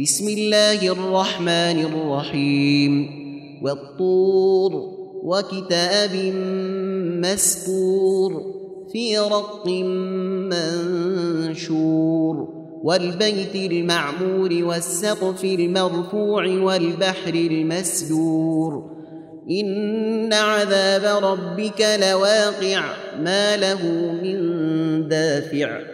بسم الله الرحمن الرحيم. والطور وكتاب مسكور في رق منشور. والبيت المعمور والسقف المرفوع والبحر المسجور إن عذاب ربك لواقع ما له من دافع.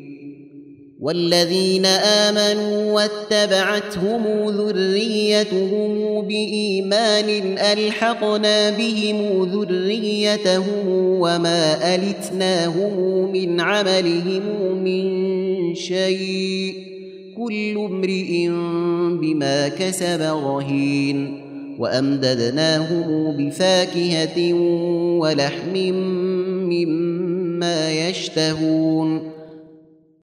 والذين آمنوا واتبعتهم ذريتهم بإيمان ألحقنا بهم ذريتهم وما ألتناهم من عملهم من شيء كل امرئ بما كسب رهين وأمددناهم بفاكهة ولحم مما يشتهون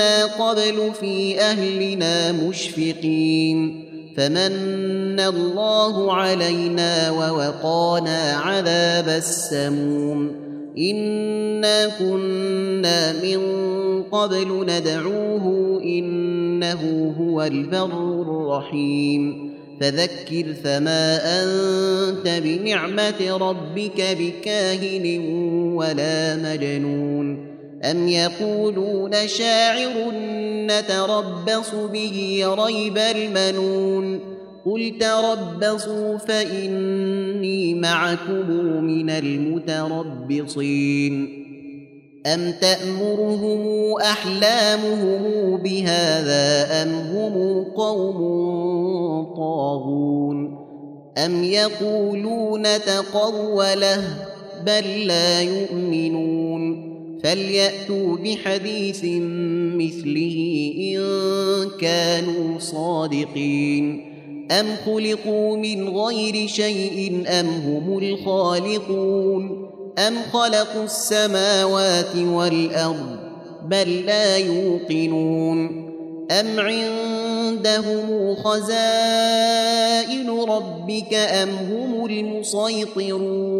كنا قبل في أهلنا مشفقين. فمن الله علينا ووقانا عذاب السموم. إنا كنا من قبل ندعوه إنه هو البر الرحيم. فذكر فما أنت بنعمة ربك بكاهن ولا مجنون. أم يقولون شاعر نتربص به ريب المنون قل تربصوا فإني معكم من المتربصين أم تأمرهم أحلامهم بهذا أم هم قوم طاغون أم يقولون تقوله بل لا يؤمنون فليأتوا بحديث مثله إن كانوا صادقين. أم خلقوا من غير شيء أم هم الخالقون؟ أم خلقوا السماوات والأرض بل لا يوقنون؟ أم عندهم خزائن ربك أم هم المسيطرون؟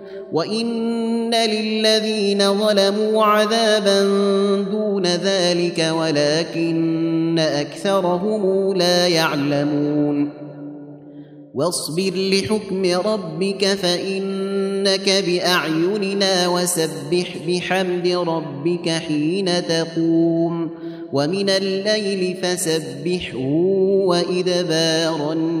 وان للذين ظلموا عذابا دون ذلك ولكن اكثرهم لا يعلمون واصبر لحكم ربك فانك باعيننا وسبح بحمد ربك حين تقوم ومن الليل فسبحه وادبار النجوم